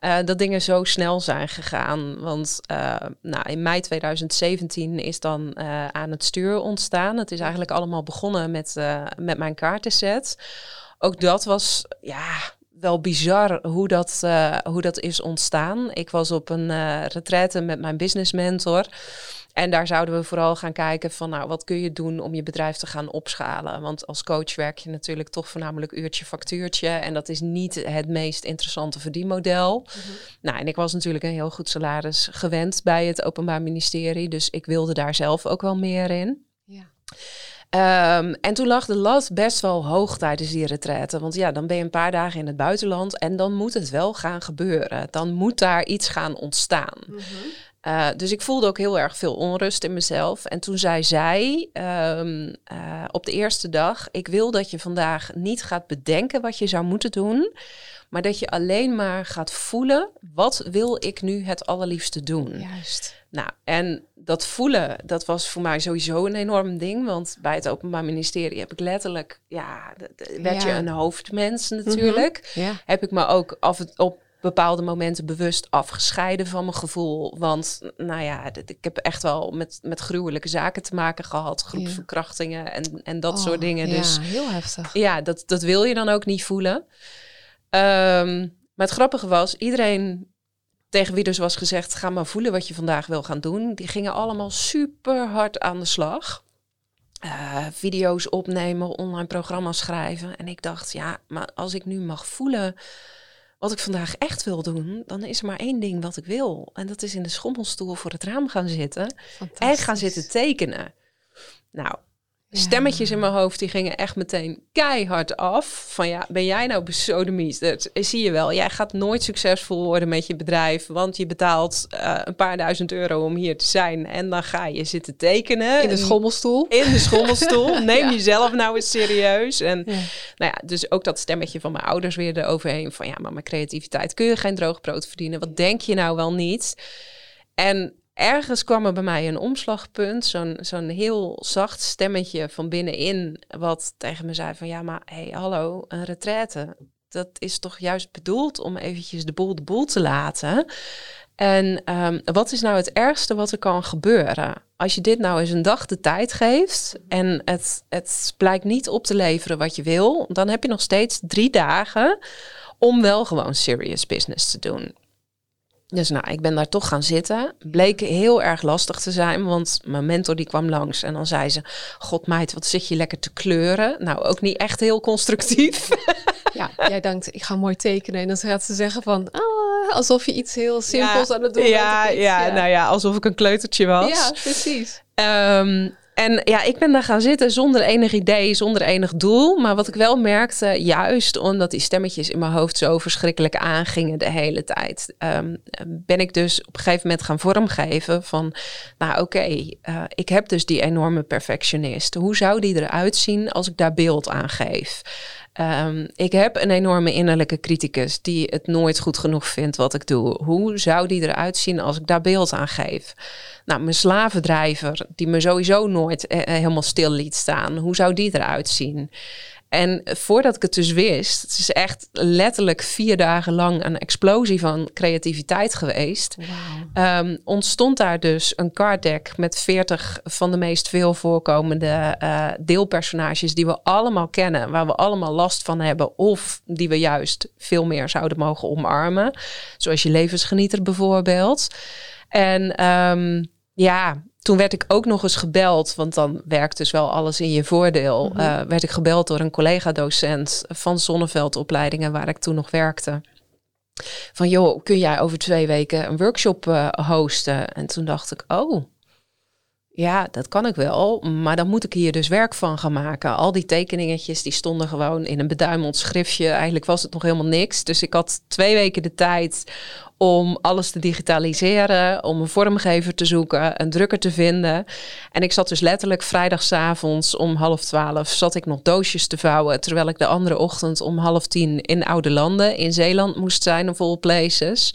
eh, dat dingen zo snel zijn gegaan. Want eh, nou, in mei 2017 is dan eh, aan het stuur ontstaan. Het is eigenlijk allemaal begonnen met, met mijn kaartenset. Ook dat was ja, wel bizar hoe dat, hoe dat is ontstaan. Ik was op een eh retraite met mijn business mentor. En daar zouden we vooral gaan kijken van, nou, wat kun je doen om je bedrijf te gaan opschalen? Want als coach werk je natuurlijk toch voornamelijk uurtje factuurtje. En dat is niet het meest interessante verdienmodel. Nou, en ik was natuurlijk een heel goed salaris gewend bij het Openbaar Ministerie. Dus ik wilde daar zelf ook wel meer in. Ja. Ehm, en toen lag de lat best wel hoog tijdens die retraite. Want ja, dan ben je een paar dagen in het buitenland en dan moet het wel gaan gebeuren. Dan moet daar iets gaan ontstaan. Uh, dus ik voelde ook heel erg veel onrust in mezelf. En toen zei zij um, uh, op de eerste dag: Ik wil dat je vandaag niet gaat bedenken wat je zou moeten doen. Maar dat je alleen maar gaat voelen: wat wil ik nu het allerliefste doen? Juist. Nou, en dat voelen, dat was voor mij sowieso een enorm ding. Want bij het Openbaar Ministerie heb ik letterlijk, ja, werd Ja. je een hoofdmens natuurlijk. Ja. Heb ik me ook af en op bepaalde momenten bewust afgescheiden van mijn gevoel. Want nou ja, ik heb echt wel met, met gruwelijke zaken te maken gehad. Groepsverkrachtingen en, en dat Oh, soort dingen. Ja, Dus heel heftig. ja, dat, dat wil je dan ook niet voelen. Ehm, maar het grappige was, iedereen tegen wie dus was gezegd: ga maar voelen wat je vandaag wil gaan doen. Die gingen allemaal super hard aan de slag. Uh, video's opnemen, online programma's schrijven. En ik dacht, ja, maar als ik nu mag voelen wat ik vandaag echt wil doen, dan is er maar één ding wat ik wil. En dat is in de schommelstoel voor het raam gaan zitten en gaan zitten tekenen. Nou, Stemmetjes in mijn hoofd die gingen echt meteen keihard af. Van ja, ben jij nou besodemiet? Dat zie je wel. Jij gaat nooit succesvol worden met je bedrijf. Want je betaalt uh, een paar duizend euro om hier te zijn. En dan ga je zitten tekenen. In de schommelstoel. In de schommelstoel. Neem jezelf nou eens serieus. En nou ja, dus ook dat stemmetje van mijn ouders weer eroverheen. Van ja, maar mijn creativiteit kun je geen droog brood verdienen. Wat denk je nou wel niet? En ergens kwam er bij mij een omslagpunt, zo'n zo'n heel zacht stemmetje van binnenin, wat tegen me zei van ja, maar hey, hallo, een retraite. Dat is toch juist bedoeld om eventjes de boel de boel te laten. En um, wat is nou het ergste wat er kan gebeuren? Als je dit nou eens een dag de tijd geeft en het, het blijkt niet op te leveren wat je wil, dan heb je nog steeds drie dagen om wel gewoon serious business te doen. Dus nou, ik ben daar toch gaan zitten. Bleek heel erg lastig te zijn, want mijn mentor die kwam langs en dan zei ze: God meid, wat zit je lekker te kleuren? Nou, ook niet echt heel constructief. Ja, jij denkt, ik ga mooi tekenen. En dan gaat ze zeggen van, ah, alsof je iets heel simpels aan het doen ja, bent. Ja, ja, nou ja, alsof ik een kleutertje was. Ja, precies. Um, en ja, ik ben daar gaan zitten zonder enig idee, zonder enig doel. Maar wat ik wel merkte, juist omdat die stemmetjes in mijn hoofd zo verschrikkelijk aangingen de hele tijd, um, ben ik dus op een gegeven moment gaan vormgeven van, nou oké, eh, ik heb dus die enorme perfectionist. Hoe zou die eruit zien als ik daar beeld aan geef? Um, ik heb een enorme innerlijke criticus die het nooit goed genoeg vindt wat ik doe. Hoe zou die eruit zien als ik daar beeld aan geef? Nou, mijn slavendrijver, die me sowieso nooit eh, eh, helemaal stil liet staan, hoe zou die eruit zien? En voordat ik het dus wist, het is echt letterlijk vier dagen lang een explosie van creativiteit geweest. Um, ontstond daar dus een card deck met veertig van de meest veel voorkomende uh, deelpersonages die we allemaal kennen, waar we allemaal last van hebben, of die we juist veel meer zouden mogen omarmen. Zoals je levensgenieter bijvoorbeeld. En um, ja, toen werd ik ook nog eens gebeld, want dan werkt dus wel alles in je voordeel. Mm werd ik gebeld door een collega-docent van Zonneveldopleidingen, waar ik toen nog werkte. Van joh, kun jij over twee weken een workshop uh, hosten? En toen dacht ik, oh, ja, dat kan ik wel, maar dan moet ik hier dus werk van gaan maken. Al die tekeningetjes die stonden gewoon in een beduimeld schriftje. Eigenlijk was het nog helemaal niks. Dus ik had twee weken de tijd om alles te digitaliseren, om een vormgever te zoeken, een drukker te vinden. En ik zat dus letterlijk vrijdagavonds om half twaalf zat ik nog doosjes te vouwen, terwijl ik de andere ochtend om half tien in Oude Landen in Zeeland moest zijn of all places.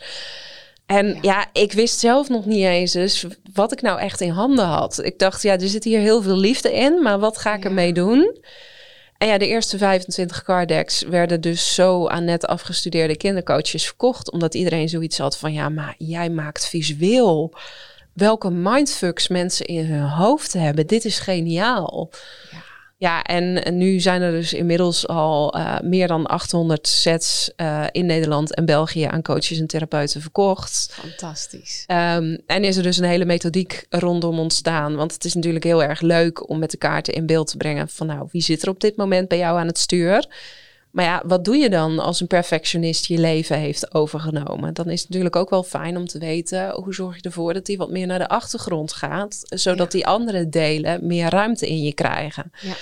En ja. ik wist zelf nog niet eens dus wat ik nou echt in handen had. Ik dacht, ja, er zit hier heel veel liefde in, maar wat ga ik ermee doen? En ja, de eerste 25 cardecks werden dus zo aan net afgestudeerde kindercoaches verkocht. Omdat iedereen zoiets had van, ja, maar jij maakt visueel welke mindfucks mensen in hun hoofd hebben. Dit is geniaal. Ja. Ja, en, nu zijn er dus inmiddels al uh, meer dan 800 sets uh, in Nederland en België aan coaches en therapeuten verkocht. Fantastisch. Um, en is er dus een hele methodiek rondom ontstaan. Want het is natuurlijk heel erg leuk om met de kaarten in beeld te brengen van nou, wie zit er op dit moment bij jou aan het stuur? Maar ja, wat doe je dan als een perfectionist je leven heeft overgenomen? Dan is het natuurlijk ook wel fijn om te weten hoe zorg je ervoor dat die wat meer naar de achtergrond gaat, zodat die andere delen meer ruimte in je krijgen. Ja.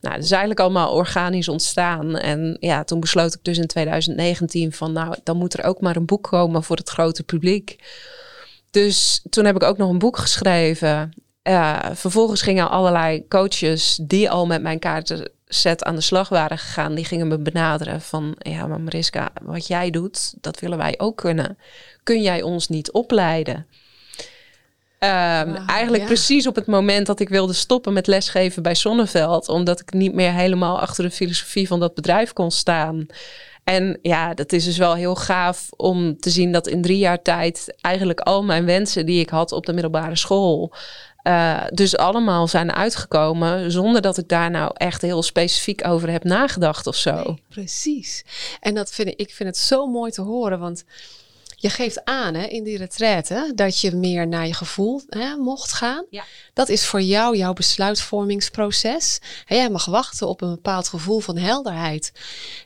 Nou, dat is eigenlijk allemaal organisch ontstaan. En ja, toen besloot ik dus in 2019 van nou, dan moet er ook maar een boek komen voor het grote publiek. Dus toen heb ik ook nog een boek geschreven. Uh, vervolgens gingen allerlei coaches die al met mijn kaarten set aan de slag waren gegaan, die gingen me benaderen van, ja, maar Mariska, wat jij doet, dat willen wij ook kunnen. Kun jij ons niet opleiden? Um, eigenlijk precies op het moment dat ik wilde stoppen met lesgeven bij Zonneveld, omdat ik niet meer helemaal achter de filosofie van dat bedrijf kon staan. En ja, dat is dus wel heel gaaf om te zien dat in drie jaar tijd eigenlijk al mijn wensen die ik had op de middelbare school, uh, dus allemaal zijn uitgekomen zonder dat ik daar nou echt heel specifiek over heb nagedacht of zo. precies. En dat vind ik, ik vind het zo mooi te horen, want je geeft aan hè, in die retraite dat je meer naar je gevoel hè, mocht gaan. Ja. Dat is voor jou jouw besluitvormingsproces. En jij mag wachten op een bepaald gevoel van helderheid.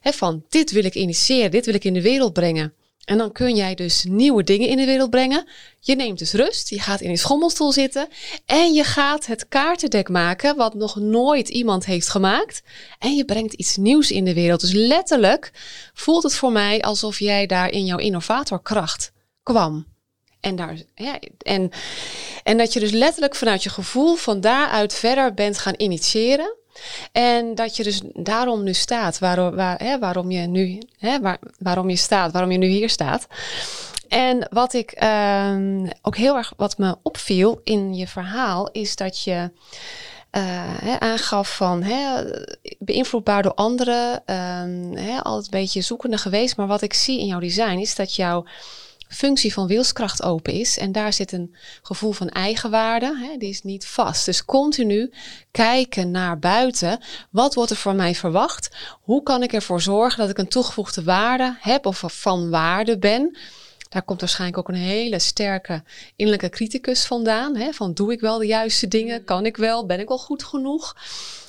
Hè, van dit wil ik initiëren, dit wil ik in de wereld brengen. En dan kun jij dus nieuwe dingen in de wereld brengen. Je neemt dus rust, je gaat in een schommelstoel zitten en je gaat het kaartendek maken wat nog nooit iemand heeft gemaakt. En je brengt iets nieuws in de wereld. Dus letterlijk voelt het voor mij alsof jij daar in jouw innovatorkracht kwam. En, daar, ja, en, en dat je dus letterlijk vanuit je gevoel van daaruit verder bent gaan initiëren. En dat je dus daarom nu staat, waarom, waar, hè, waarom je nu, hè, waar, waarom je staat, waarom je nu hier staat. En wat ik um, ook heel erg, wat me opviel in je verhaal, is dat je hè, aangaf van beïnvloedbaar door anderen, hè, altijd een beetje zoekende geweest. Maar wat ik zie in jouw design is dat jouw functie van wilskracht open is. En daar zit een gevoel van eigenwaarde. Hè, die is niet vast. Dus continu kijken naar buiten. Wat wordt er van mij verwacht? Hoe kan ik ervoor zorgen dat ik een toegevoegde waarde heb of van waarde ben? Daar komt waarschijnlijk ook een hele sterke innerlijke criticus vandaan. Hè, van doe ik wel de juiste dingen? Kan ik wel? Ben ik wel goed genoeg?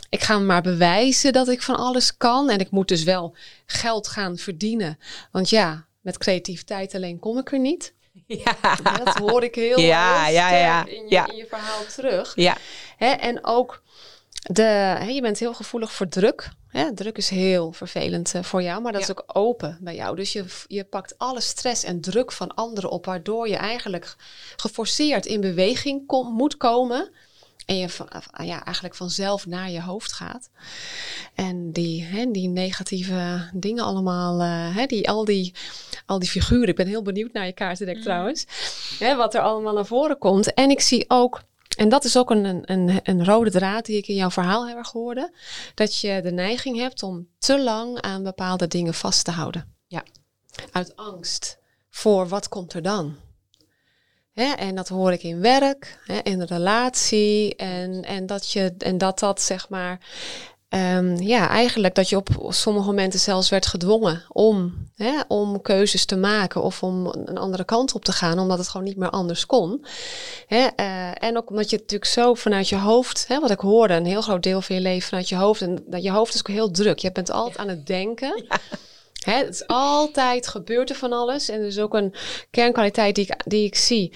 Ik ga maar bewijzen dat ik van alles kan. En ik moet dus wel geld gaan verdienen. Want ja, met creativiteit alleen kom ik er niet. Ja. Dat hoor ik heel, ja, heel ja, ja, in, je, in je verhaal terug. Ja. en ook, de, je bent heel gevoelig voor druk. druk is heel vervelend eh, voor jou, maar dat is ook open bij jou. Dus je, je pakt alle stress en druk van anderen op, waardoor je eigenlijk geforceerd in beweging kom, moet komen en je ah, ja, eigenlijk vanzelf naar je hoofd gaat. En die, hè, die negatieve dingen allemaal, uh, hè, die, al, die, al die figuren. Ik ben heel benieuwd naar je kaartendek mm. trouwens. Hè, wat er allemaal naar voren komt. En ik zie ook en dat is ook een, een, een rode draad die ik in jouw verhaal heb gehoord. Dat je de neiging hebt om te lang aan bepaalde dingen vast te houden. Ja. Uit angst voor wat komt er dan. Hè, en dat hoor ik in werk, hè, in de relatie. En, en, dat je, en dat dat zeg maar. Um, ja, eigenlijk dat je op sommige momenten zelfs werd gedwongen om, hè, om keuzes te maken of om een andere kant op te gaan, omdat het gewoon niet meer anders kon. Hè, uh, en ook omdat je natuurlijk zo vanuit je hoofd, hè, wat ik hoorde, een heel groot deel van je leven vanuit je hoofd. En dat je hoofd is ook heel druk. Je bent altijd aan het denken. Ja. Hè, het is altijd gebeurt er van alles. En er is ook een kernkwaliteit die ik, die ik zie.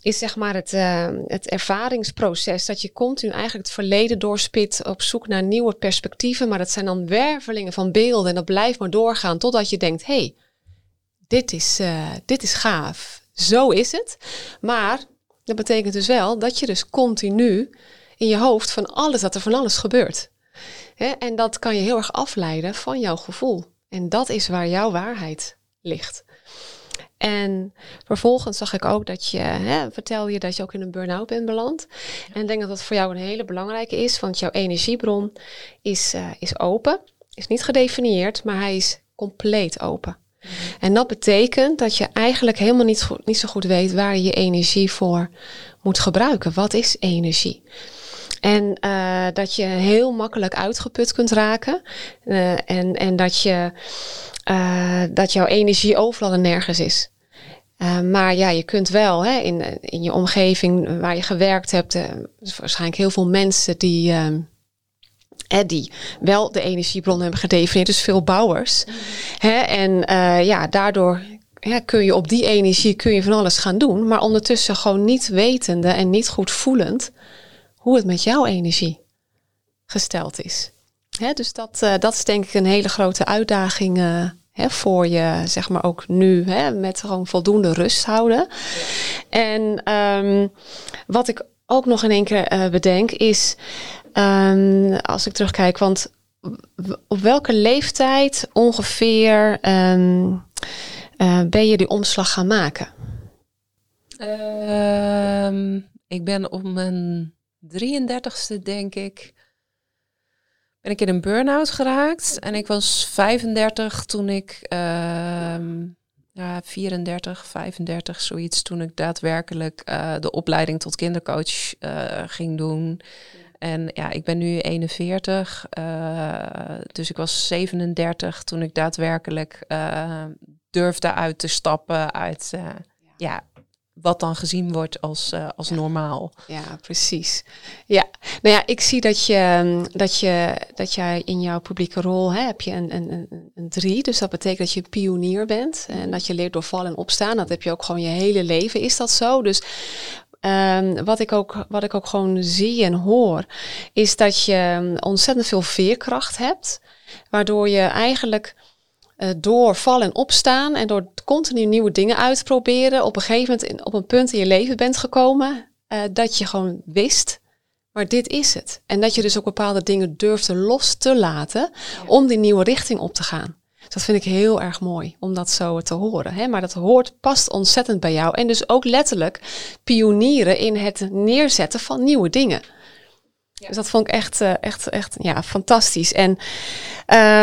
Is zeg maar het, uh, het ervaringsproces. Dat je continu eigenlijk het verleden doorspit op zoek naar nieuwe perspectieven. Maar dat zijn dan wervelingen van beelden. En dat blijft maar doorgaan totdat je denkt: hé, hey, dit, is, uh, dit is gaaf. Zo is het. Maar dat betekent dus wel dat je dus continu in je hoofd van alles, dat er van alles gebeurt. En dat kan je heel erg afleiden van jouw gevoel. En dat is waar jouw waarheid ligt. En vervolgens zag ik ook dat je, hè, vertel je dat je ook in een burn-out bent beland. En ik denk dat dat voor jou een hele belangrijke is, want jouw energiebron is, uh, is open, is niet gedefinieerd, maar hij is compleet open. Mhm. En dat betekent dat je eigenlijk helemaal niet, niet zo goed weet waar je je energie voor moet gebruiken. Wat is energie? En uh, dat je heel makkelijk uitgeput kunt raken. Uh, en, en dat, je, uh, dat jouw energie overal en nergens is. maar ja, je kunt wel hè, in, in je omgeving waar je gewerkt hebt, waarschijnlijk heel veel mensen die, die wel de energiebron hebben gedefinieerd, dus veel bouwers. En ja, daardoor kun je op die energie kun je van alles gaan doen, maar ondertussen gewoon niet wetende en niet goed voelend hoe het met jouw energie gesteld is. Hè, dus dat, uh, dat is denk ik een hele grote uitdaging uh, hè, voor je, zeg maar ook nu, hè, met gewoon voldoende rust houden. En um, wat ik ook nog in één keer uh, bedenk is, um, als ik terugkijk, want op welke leeftijd ongeveer um, ben je die omslag gaan maken? ik ben op mijn 33ste, denk ik, ben ik in een burn-out geraakt. En ik was 35 toen ik, uh, ja, 34, 35, zoiets, toen ik daadwerkelijk uh, de opleiding tot kindercoach uh, ging doen. En ja, ik ben nu 41, uh, dus ik was 37 toen ik daadwerkelijk durfde uit te stappen uit ja. Wat dan gezien wordt als, uh, als normaal. Ja, precies. Ja, nou ja, ik zie dat je dat je dat jij in jouw publieke rol hè, heb je een, een, een, een drie. Dus dat betekent dat je een pionier bent en dat je leert door vallen en opstaan. Dat heb je ook gewoon je hele leven, is dat zo? Dus Um, wat, ik ook, wat ik ook gewoon zie en hoor, is dat je ontzettend veel veerkracht hebt. Waardoor je eigenlijk uh, door vallen en opstaan en door continu nieuwe dingen uit te proberen, op een gegeven moment in, op een punt in je leven bent gekomen uh, dat je gewoon wist, maar dit is het. En dat je dus ook bepaalde dingen durfde los te laten om die nieuwe richting op te gaan. Dat vind ik heel erg mooi om dat zo te horen. Hè? Maar dat hoort, past ontzettend bij jou. En dus ook letterlijk pionieren in het neerzetten van nieuwe dingen. Dus dat vond ik echt, uh, echt, echt ja, fantastisch. En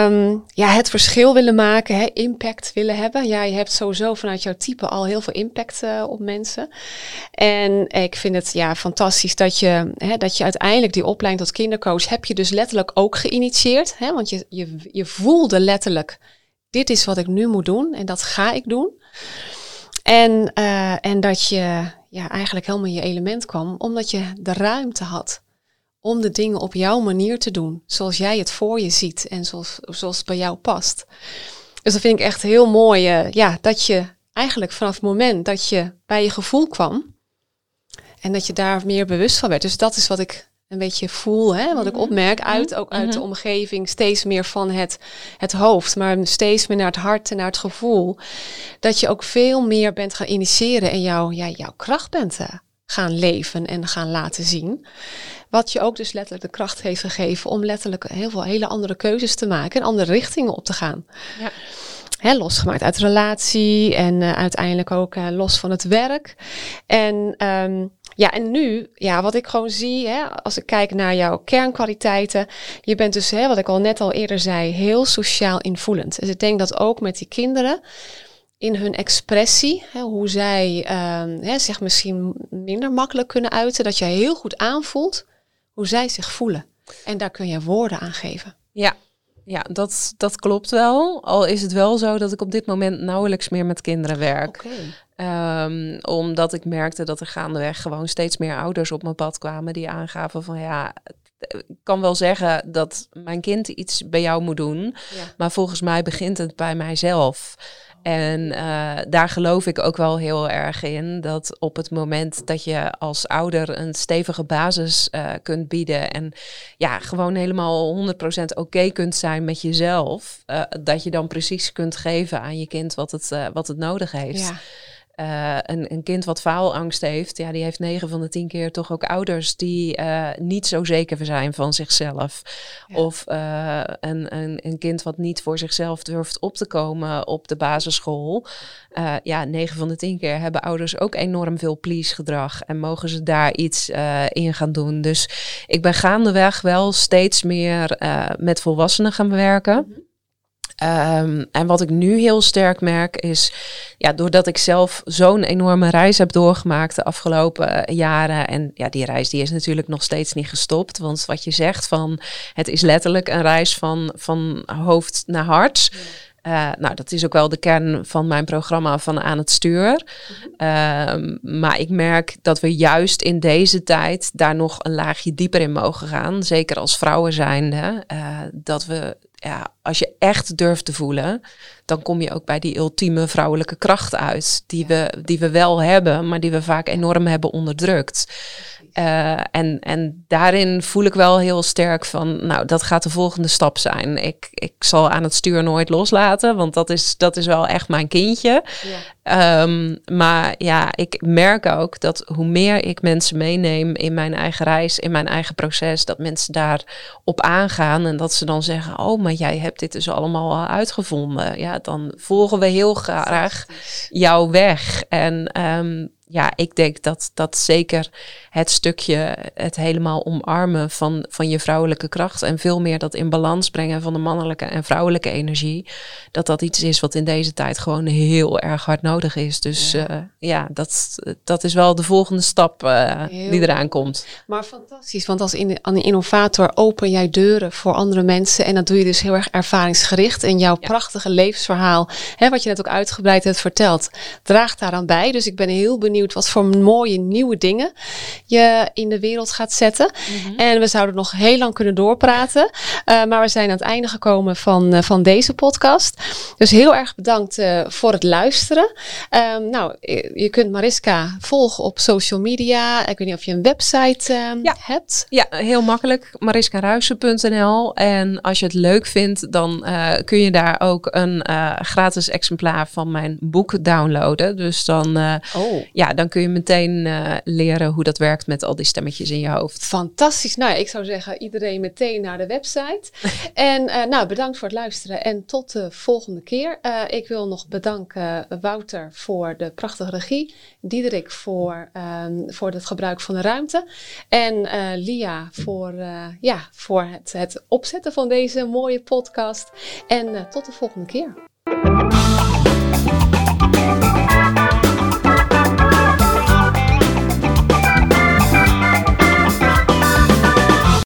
um, ja, het verschil willen maken, hè, impact willen hebben. Ja, je hebt sowieso vanuit jouw type al heel veel impact uh, op mensen. En ik vind het ja, fantastisch dat je, hè, dat je uiteindelijk die opleiding tot kindercoach heb je dus letterlijk ook geïnitieerd. Hè, want je, je, je voelde letterlijk, dit is wat ik nu moet doen en dat ga ik doen. En, uh, en dat je ja, eigenlijk helemaal in je element kwam, omdat je de ruimte had om de dingen op jouw manier te doen, zoals jij het voor je ziet en zoals, zoals het bij jou past. Dus dat vind ik echt heel mooi, uh, ja, dat je eigenlijk vanaf het moment dat je bij je gevoel kwam en dat je daar meer bewust van werd. Dus dat is wat ik een beetje voel, hè, wat ik mhm. opmerk uit, ook uit de mhm. omgeving, steeds meer van het, het hoofd, maar steeds meer naar het hart en naar het gevoel. Dat je ook veel meer bent gaan initiëren en jouw, ja, jouw kracht bent gaan leven en gaan laten zien. Wat je ook dus letterlijk de kracht heeft gegeven om letterlijk heel veel hele andere keuzes te maken en andere richtingen op te gaan. Ja. He, losgemaakt uit relatie en uh, uiteindelijk ook uh, los van het werk. En um, ja, en nu, ja, wat ik gewoon zie, hè, als ik kijk naar jouw kernkwaliteiten, je bent dus, hè, wat ik al net al eerder zei, heel sociaal invoelend. Dus ik denk dat ook met die kinderen, in hun expressie, hè, hoe zij um, hè, zich misschien minder makkelijk kunnen uiten, dat je heel goed aanvoelt hoe zij zich voelen. En daar kun je woorden aan geven. Ja, ja dat, dat klopt wel. Al is het wel zo dat ik op dit moment nauwelijks meer met kinderen werk. Okay. Um, ehm, omdat ik merkte dat er gaandeweg gewoon steeds meer ouders op mijn pad kwamen die aangaven van ja, ik kan wel zeggen dat mijn kind iets bij jou moet doen, ja. maar volgens mij begint het bij mijzelf. En uh, daar geloof ik ook wel heel erg in. Dat op het moment dat je als ouder een stevige basis uh, kunt bieden. En ja, gewoon helemaal 100% oké kunt zijn met jezelf. Uh, dat je dan precies kunt geven aan je kind wat het, wat het nodig heeft. Ja. Uh, een, een, kind wat faalangst heeft, ja, die heeft negen van de tien keer toch ook ouders die uh, niet zo zeker zijn van zichzelf. Ja. Of uh, een, een, een, kind wat niet voor zichzelf durft op te komen op de basisschool. ja, negen van de tien keer hebben ouders ook enorm veel please gedrag en mogen ze daar iets in gaan doen. Dus ik ben gaandeweg wel steeds meer met volwassenen gaan werken. Mm -hmm. Um, en wat ik nu heel sterk merk is, ja, doordat ik zelf zo'n enorme reis heb doorgemaakt de afgelopen eh, jaren. En ja, die reis die is natuurlijk nog steeds niet gestopt. Want wat je zegt van, het is letterlijk een reis van, van hoofd naar hart. Uh, nou, dat is ook wel de kern van mijn programma van aan het stuur. Uh, maar ik merk dat we juist in deze tijd daar nog een laagje dieper in mogen gaan. Zeker als vrouwen zijnde. Uh, dat we ja, als je echt durft te voelen, dan kom je ook bij die ultieme vrouwelijke kracht uit. Die, we, die we wel hebben, maar die we vaak enorm hebben onderdrukt. Uh, en, en daarin voel ik wel heel sterk van, nou, dat gaat de volgende stap zijn. Ik, ik zal aan het stuur nooit loslaten, want dat is, dat is wel echt mijn kindje. Ja. Um, maar ja, ik merk ook dat hoe meer ik mensen meeneem in mijn eigen reis, in mijn eigen proces, dat mensen daarop aangaan en dat ze dan zeggen, oh, maar jij hebt dit dus allemaal al uitgevonden. Ja, dan volgen we heel graag jouw weg. En um, ja, ik denk dat dat zeker het stukje, het helemaal omarmen van, van je vrouwelijke kracht en veel meer dat in balans brengen van de mannelijke en vrouwelijke energie, dat dat iets is wat in deze tijd gewoon heel erg hard nodig is. Dus ja, uh, ja dat, dat is wel de volgende stap uh, die eraan komt. Maar fantastisch, want als in, een innovator open jij deuren voor andere mensen en dat doe je dus heel erg ervaringsgericht en jouw ja. prachtige levensverhaal, hè, wat je net ook uitgebreid hebt verteld, draagt daaraan bij. Dus ik ben heel benieuwd wat voor mooie nieuwe dingen je in de wereld gaat zetten. Mhm. En we zouden nog heel lang kunnen doorpraten. Uh, maar we zijn aan het einde gekomen van, uh, van deze podcast. Dus heel erg bedankt uh, voor het luisteren. Um, nou, je kunt Mariska volgen op social media. Ik weet niet of je een website ja. hebt. Ja, heel makkelijk. mariskaruisen.nl En als je het leuk vindt, dan kun je daar ook een gratis exemplaar van mijn boek downloaden. Dus dan, oh. ja, dan kun je meteen uh, leren hoe dat werkt met al die stemmetjes in je hoofd. Fantastisch. Nou ja, ik zou zeggen iedereen meteen naar de website. en uh, nou, bedankt voor het luisteren en tot de volgende keer. Uh, ik wil nog bedanken Wouter voor de prachtige regie. Diederik voor, um, voor het gebruik van de ruimte. En Lia voor, ja, voor het, het opzetten van deze mooie podcast. En tot de volgende keer.